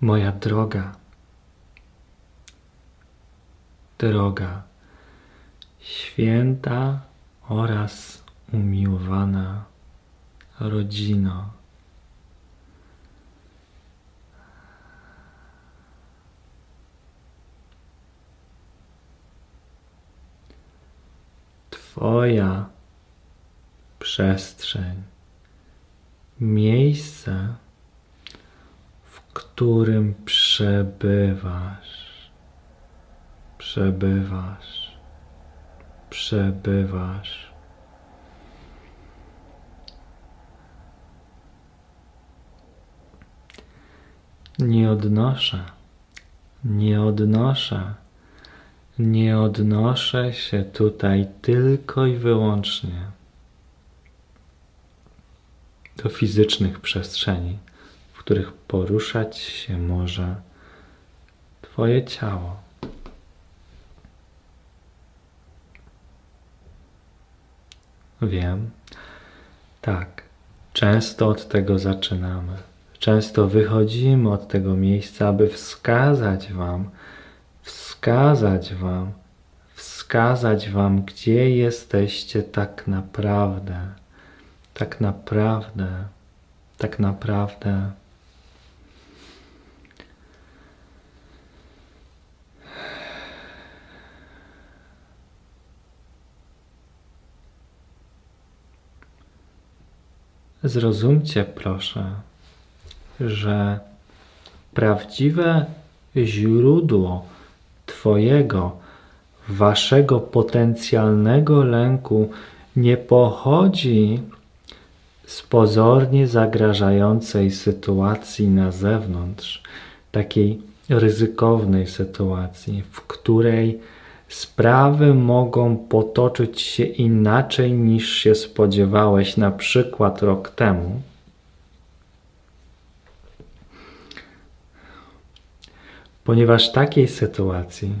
moja droga, droga, święta oraz umiłowana rodzino. Twoja przestrzeń, miejsce, którym przebywasz, przebywasz, przebywasz. Nie odnoszę, nie odnoszę. Nie odnoszę się tutaj tylko i wyłącznie do fizycznych przestrzeni, których poruszać się może Twoje ciało. Wiem, tak, często od tego zaczynamy. Często wychodzimy od tego miejsca, aby wskazać Wam, wskazać Wam, wskazać Wam, gdzie jesteście tak naprawdę, tak naprawdę, tak naprawdę. Zrozumcie proszę, że prawdziwe źródło Twojego, Waszego potencjalnego lęku nie pochodzi z pozornie zagrażającej sytuacji na zewnątrz, takiej ryzykownej sytuacji, w której sprawy mogą potoczyć się inaczej niż się spodziewałeś, na przykład rok temu. Ponieważ takiej sytuacji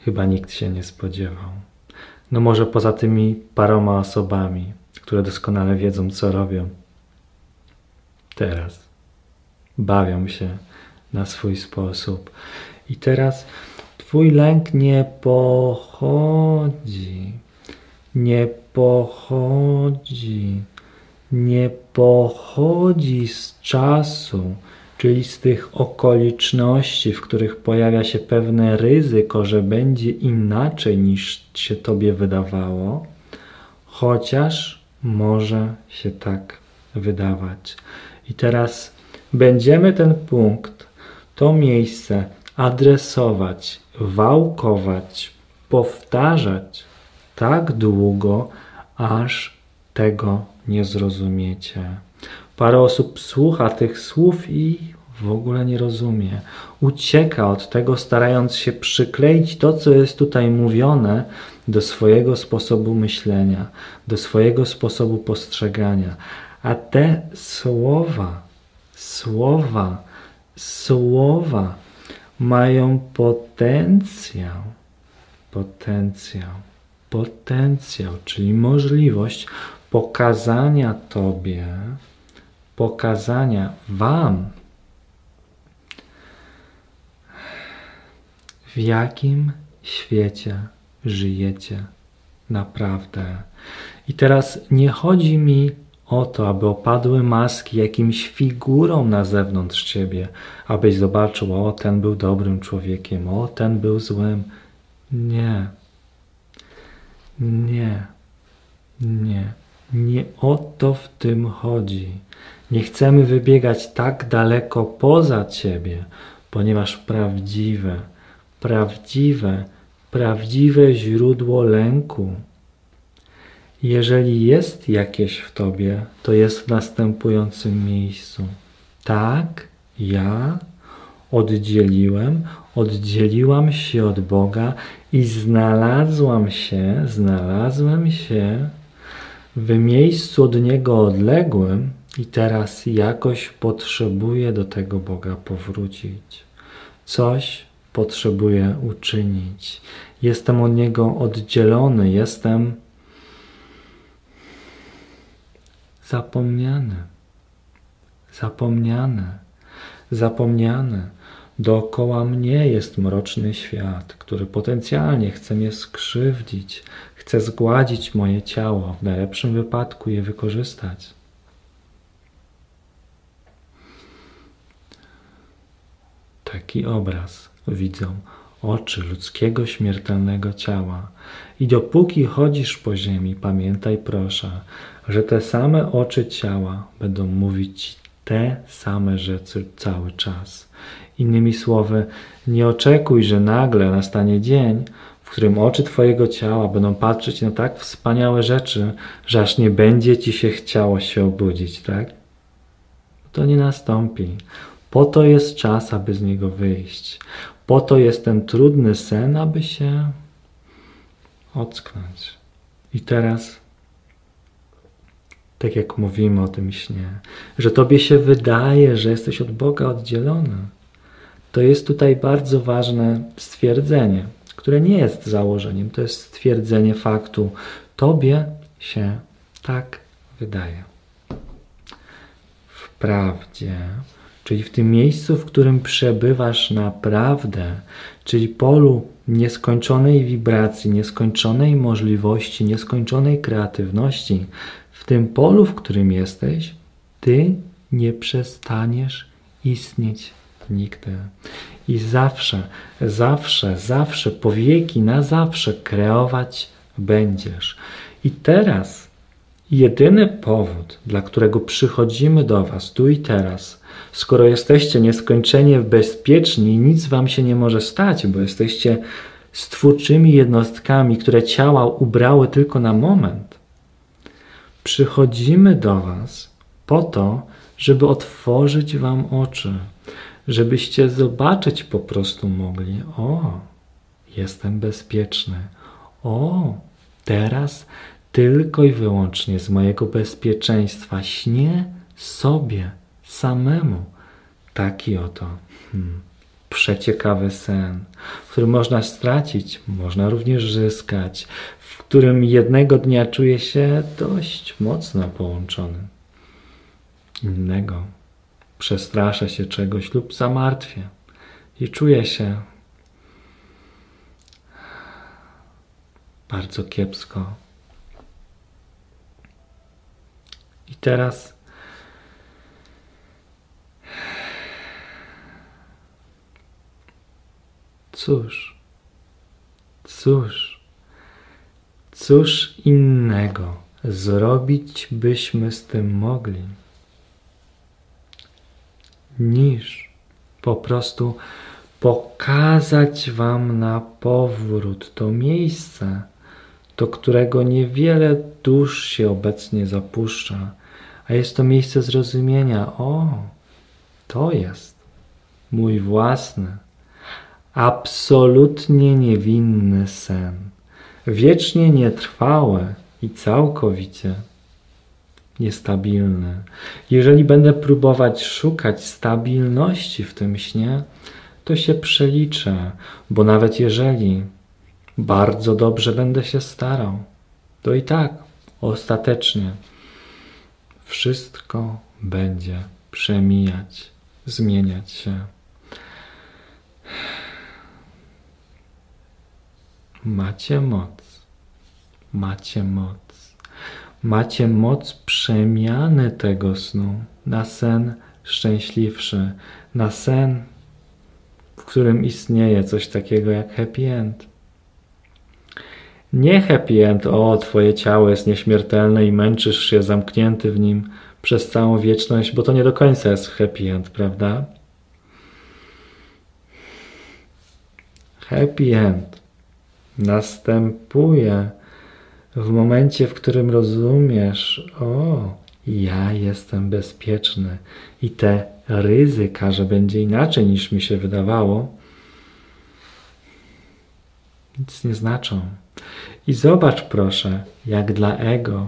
chyba nikt się nie spodziewał. No może poza tymi paroma osobami, które doskonale wiedzą, co robią. Teraz bawią się na swój sposób. I teraz Twój lęk nie pochodzi, nie pochodzi, nie pochodzi z czasu, czyli z tych okoliczności, w których pojawia się pewne ryzyko, że będzie inaczej niż się tobie wydawało, chociaż może się tak wydawać. I teraz będziemy ten punkt, to miejsce adresować, wałkować, powtarzać tak długo, aż tego nie zrozumiecie. Parę osób słucha tych słów i w ogóle nie rozumie. Ucieka od tego, starając się przykleić to, co jest tutaj mówione, do swojego sposobu myślenia, do swojego sposobu postrzegania. A te słowa, słowa, słowa mają potencjał, potencjał, potencjał, czyli możliwość pokazania Tobie, pokazania Wam, w jakim świecie żyjecie naprawdę. I teraz nie chodzi mi o to, aby opadły maski jakimś figurą na zewnątrz ciebie, abyś zobaczył, o ten był dobrym człowiekiem, o ten był złym. Nie. Nie. Nie. Nie o to w tym chodzi. Nie chcemy wybiegać tak daleko poza Ciebie, ponieważ prawdziwe, prawdziwe, prawdziwe źródło lęku, jeżeli jest jakieś w Tobie, to jest w następującym miejscu. Tak, ja oddzieliłem, oddzieliłam się od Boga i znalazłam się, znalazłem się w miejscu od Niego odległym i teraz jakoś potrzebuję do tego Boga powrócić. Coś potrzebuję uczynić. Jestem od Niego oddzielony, jestem zapomniany, zapomniane, zapomniane. Dookoła mnie jest mroczny świat, który potencjalnie chce mnie skrzywdzić, chce zgładzić moje ciało, w najlepszym wypadku je wykorzystać. Taki obraz widzą oczy ludzkiego śmiertelnego ciała. I dopóki chodzisz po ziemi, pamiętaj proszę, że te same oczy ciała będą mówić te same rzeczy cały czas. Innymi słowy, nie oczekuj, że nagle nastanie dzień, w którym oczy Twojego ciała będą patrzeć na tak wspaniałe rzeczy, że aż nie będzie Ci się chciało się obudzić, tak? To nie nastąpi. Po to jest czas, aby z niego wyjść. Po to jest ten trudny sen, aby się ocknąć. I teraz, tak jak mówimy o tym śnie, że Tobie się wydaje, że jesteś od Boga oddzielony, to jest tutaj bardzo ważne stwierdzenie, które nie jest założeniem, to jest stwierdzenie faktu. Tobie się tak wydaje. Wprawdzie czyli w tym miejscu, w którym przebywasz naprawdę, czyli polu nieskończonej wibracji, nieskończonej możliwości, nieskończonej kreatywności, w tym polu, w którym jesteś, ty nie przestaniesz istnieć nigdy. I zawsze, zawsze, zawsze, po wieki, na zawsze kreować będziesz. I teraz jedyny powód, dla którego przychodzimy do Was tu i teraz, skoro jesteście nieskończenie bezpieczni i nic wam się nie może stać, bo jesteście stwórczymi jednostkami, które ciała ubrały tylko na moment, przychodzimy do was po to, żeby otworzyć wam oczy, żebyście zobaczyć po prostu mogli: O, jestem bezpieczny. O, teraz tylko i wyłącznie z mojego bezpieczeństwa śnię sobie samemu. Taki oto hmm, przeciekawy sen, w którym można stracić, można również zyskać, w którym jednego dnia czuję się dość mocno połączony. Innego przestraszę się czegoś lub zamartwię i czuję się bardzo kiepsko. I teraz Cóż, cóż, cóż innego zrobić byśmy z tym mogli, niż po prostu pokazać Wam na powrót to miejsce, do którego niewiele dusz się obecnie zapuszcza, a jest to miejsce zrozumienia: o, to jest mój własny absolutnie niewinny sen, wiecznie nietrwałe i całkowicie niestabilny. Jeżeli będę próbować szukać stabilności w tym śnie, to się przeliczę, bo nawet jeżeli bardzo dobrze będę się starał, to i tak ostatecznie wszystko będzie przemijać, zmieniać się. Macie moc. Macie moc. Macie moc przemiany tego snu na sen szczęśliwszy, na sen, w którym istnieje coś takiego jak happy end. Nie happy end, o, twoje ciało jest nieśmiertelne i męczysz się zamknięty w nim przez całą wieczność, bo to nie do końca jest happy end, prawda? Happy end następuje w momencie, w którym rozumiesz, o, ja jestem bezpieczny i te ryzyka, że będzie inaczej niż mi się wydawało, nic nie znaczą. I zobacz proszę, jak dla ego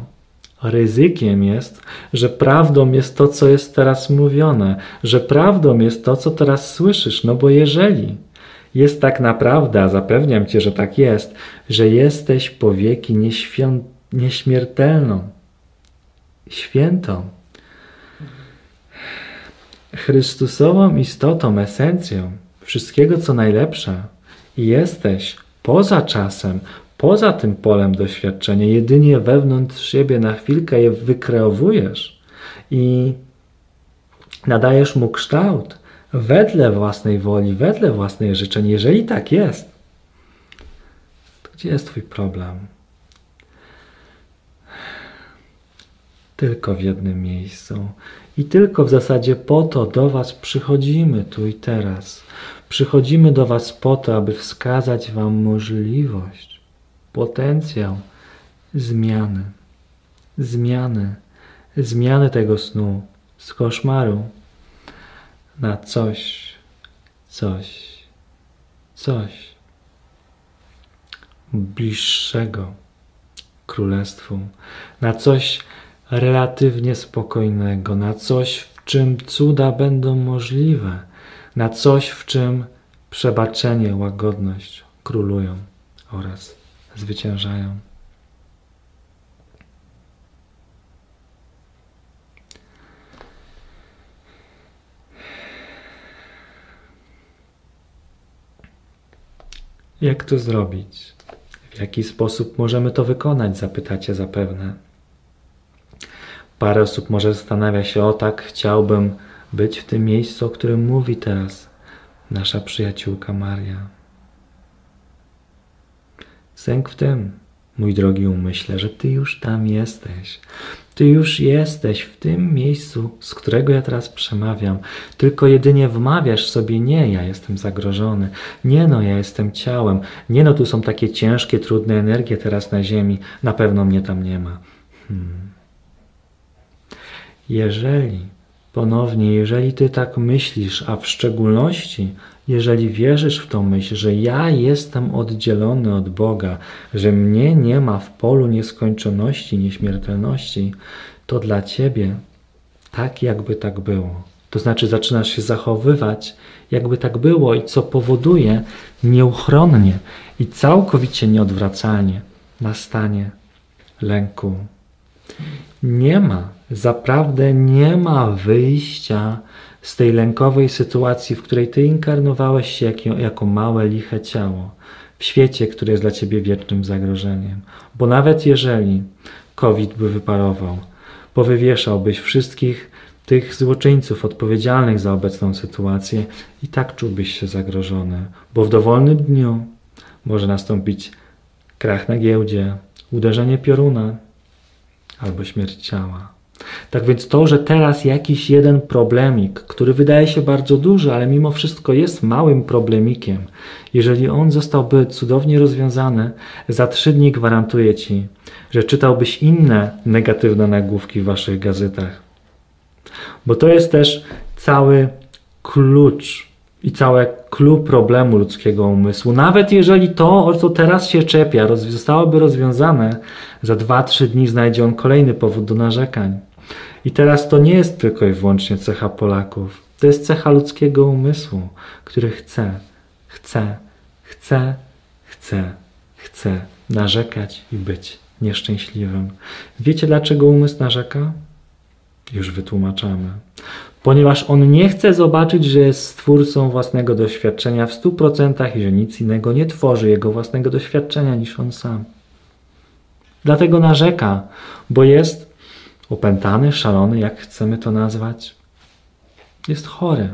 ryzykiem jest, że prawdą jest to, co jest teraz mówione, że prawdą jest to, co teraz słyszysz, no bo jeżeli jest tak naprawdę, a zapewniam Cię, że tak jest, że jesteś po wieki nieśmiertelną, świętą, Chrystusową istotą, esencją, wszystkiego, co najlepsze i jesteś poza czasem, poza tym polem doświadczenia, jedynie wewnątrz siebie na chwilkę je wykreowujesz i nadajesz mu kształt wedle własnej woli, wedle własnych życzeń. Jeżeli tak jest, to gdzie jest Twój problem? Tylko w jednym miejscu. I tylko w zasadzie po to do Was przychodzimy tu i teraz. Przychodzimy do Was po to, aby wskazać Wam możliwość, potencjał zmiany, zmiany, zmiany tego snu z koszmaru na coś, coś, coś bliższego królestwu, na coś relatywnie spokojnego, na coś, w czym cuda będą możliwe, na coś, w czym przebaczenie, łagodność królują oraz zwyciężają. Jak to zrobić? W jaki sposób możemy to wykonać? Zapytacie zapewne. Parę osób może zastanawia się, o tak, chciałbym być w tym miejscu, o którym mówi teraz nasza przyjaciółka Maria. Sęk w tym, mój drogi umyśle, że Ty już tam jesteś. Ty już jesteś w tym miejscu, z którego ja teraz przemawiam. Tylko jedynie wmawiasz sobie, nie, ja jestem zagrożony. Nie no, ja jestem ciałem. Nie no, tu są takie ciężkie, trudne energie teraz na ziemi. Na pewno mnie tam nie ma. Hmm. Jeżeli, ponownie, jeżeli ty tak myślisz, a w szczególności, jeżeli wierzysz w tą myśl, że ja jestem oddzielony od Boga, że mnie nie ma w polu nieskończoności, nieśmiertelności, to dla ciebie tak, jakby tak było. To znaczy, zaczynasz się zachowywać, jakby tak było, i co powoduje nieuchronnie i całkowicie nieodwracalnie nastanie lęku. Nie ma Zaprawdę nie ma wyjścia z tej lękowej sytuacji, w której ty inkarnowałeś się jako, jako małe, liche ciało, w świecie, który jest dla ciebie wiecznym zagrożeniem. Bo nawet jeżeli COVID by wyparował, powywieszałbyś wszystkich tych złoczyńców odpowiedzialnych za obecną sytuację, i tak czułbyś się zagrożony, bo w dowolnym dniu może nastąpić krach na giełdzie, uderzenie pioruna albo śmierć ciała. Tak więc to, że teraz jakiś jeden problemik, który wydaje się bardzo duży, ale mimo wszystko jest małym problemikiem, jeżeli on zostałby cudownie rozwiązany, za trzy dni gwarantuję Ci, że czytałbyś inne negatywne nagłówki w Waszych gazetach. Bo to jest też cały klucz i całe klucz problemu ludzkiego umysłu. Nawet jeżeli to, o co teraz się czepia, zostałoby rozwiązane, za dwa, trzy dni znajdzie on kolejny powód do narzekań. I teraz to nie jest tylko i wyłącznie cecha Polaków. To jest cecha ludzkiego umysłu, który chce, chce, chce, chce, chce narzekać i być nieszczęśliwym. Wiecie dlaczego umysł narzeka? Już wytłumaczamy. Ponieważ on nie chce zobaczyć, że jest stwórcą własnego doświadczenia w stu procentach i że nic innego nie tworzy jego własnego doświadczenia niż on sam. Dlatego narzeka, bo jest opętany, szalony, jak chcemy to nazwać, jest chory.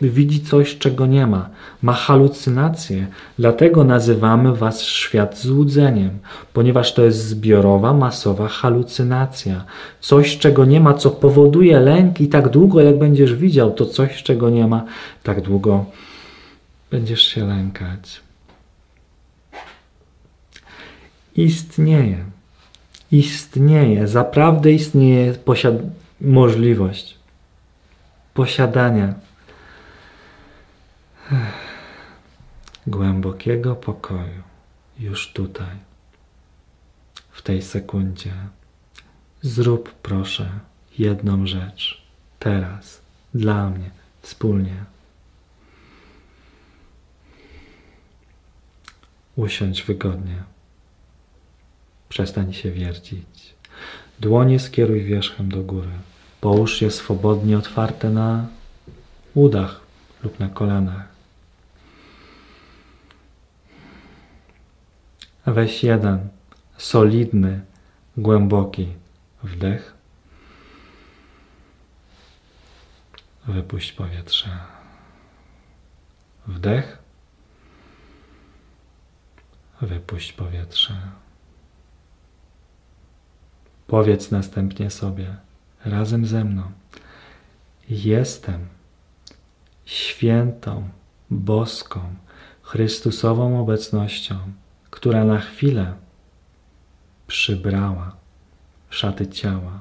Widzi coś, czego nie ma. Ma halucynacje. Dlatego nazywamy was świat złudzeniem, ponieważ to jest zbiorowa, masowa halucynacja. Coś, czego nie ma, co powoduje lęk, i tak długo, jak będziesz widział to coś, czego nie ma, tak długo będziesz się lękać. Istnieje istnieje, zaprawdę istnieje posiad- możliwość posiadania głębokiego pokoju już tutaj, w tej sekundzie. Zrób proszę jedną rzecz teraz, dla mnie, wspólnie. Usiądź wygodnie. Przestań się wiercić. Dłonie skieruj wierzchem do góry. Połóż je swobodnie otwarte na udach lub na kolanach. Weź jeden solidny, głęboki wdech. Wypuść powietrze. Wdech. Wypuść powietrze. Powiedz następnie sobie razem ze mną: Jestem świętą, boską, Chrystusową obecnością, która na chwilę przybrała szaty ciała